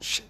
Shit.